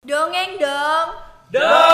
Dongeng dong. dong